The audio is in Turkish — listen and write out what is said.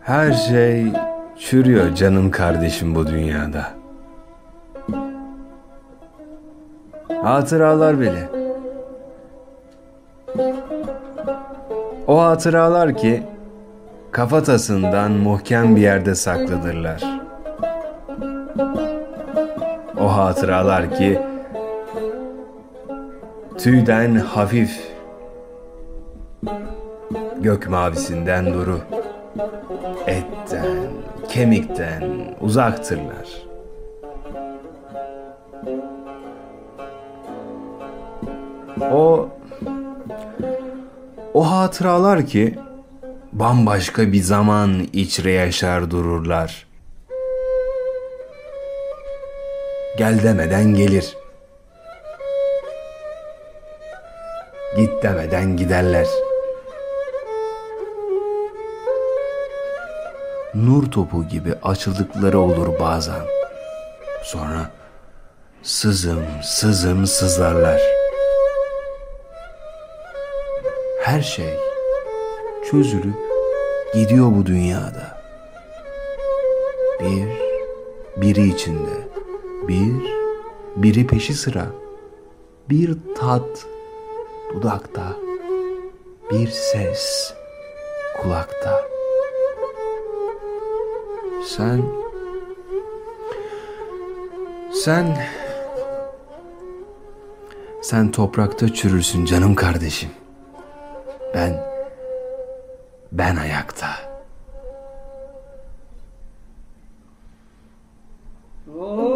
Her şey çürüyor canım kardeşim bu dünyada. Hatıralar bile. O hatıralar ki kafatasından muhkem bir yerde saklıdırlar. O hatıralar ki tüyden hafif, gök mavisinden duru, etten, kemikten uzaktırlar. O o hatıralar ki bambaşka bir zaman içre yaşar dururlar. Gel demeden gelir. Git demeden giderler. Nur topu gibi açıldıkları olur bazen. Sonra sızım sızım sızlarlar. Her şey çözülüp gidiyor bu dünyada. Bir, biri içinde. Bir, biri peşi sıra. Bir tat dudakta, bir ses kulakta. Sen, sen, sen toprakta çürürsün canım kardeşim. Ben, ben ayakta. Oh.